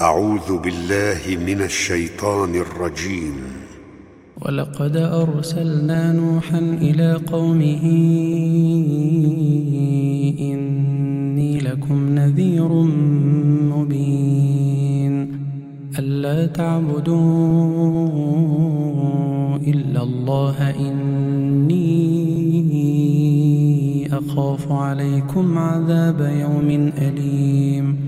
أعوذ بالله من الشيطان الرجيم. ولقد أرسلنا نوحا إلى قومه إني لكم نذير مبين. ألا تعبدوا إلا الله إني أخاف عليكم عذاب يوم أليم.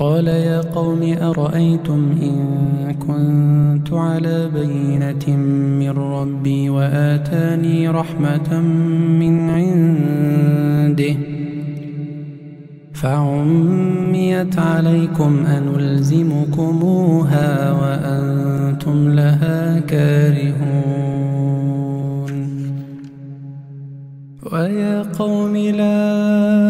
قال يا قوم أرأيتم إن كنت على بينة من ربي وآتاني رحمة من عنده فعميت عليكم أنلزمكموها وأنتم لها كارهون ويا قوم لا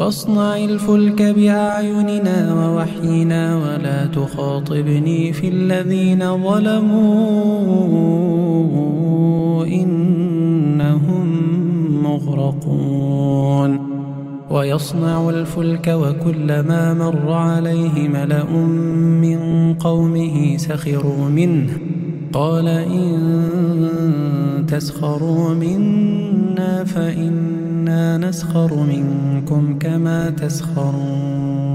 واصنع الفلك بأعيننا ووحينا ولا تخاطبني في الذين ظلموا إنهم مغرقون. ويصنع الفلك وكلما مر عليه ملأ من قومه سخروا منه. قال إن تسخروا منا نسخر منكم كما تسخرون.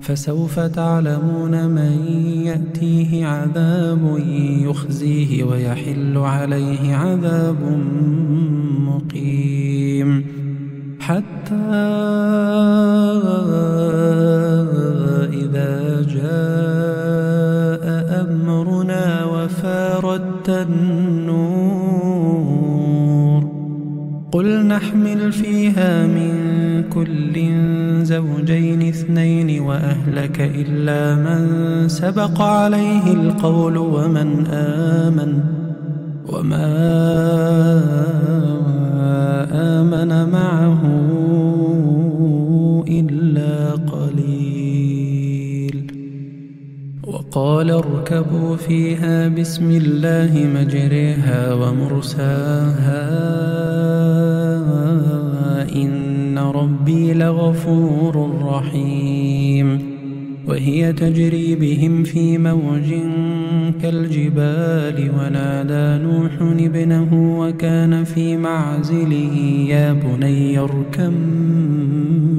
فسوف تعلمون من يأتيه عذاب يخزيه ويحل عليه عذاب مقيم. حتى إذا جاء أمرنا وفاردت الناس قل نحمل فيها من كل زوجين اثنين وأهلك إلا من سبق عليه القول ومن آمن وما آمن معه وقال اركبوا فيها بسم الله مجريها ومرساها. إن ربي لغفور رحيم. وهي تجري بهم في موج كالجبال. ونادى نوح ابنه وكان في معزله يا بني اركم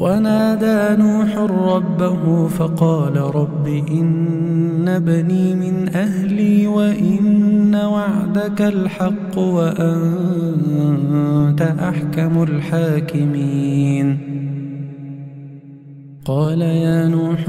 ونادى نوح ربه فقال رب إن ابني من أهلي وإن وعدك الحق وأنت أحكم الحاكمين. قال يا نوح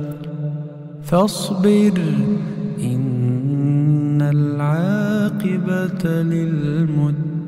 فاصبر إن العاقبة للمتقين.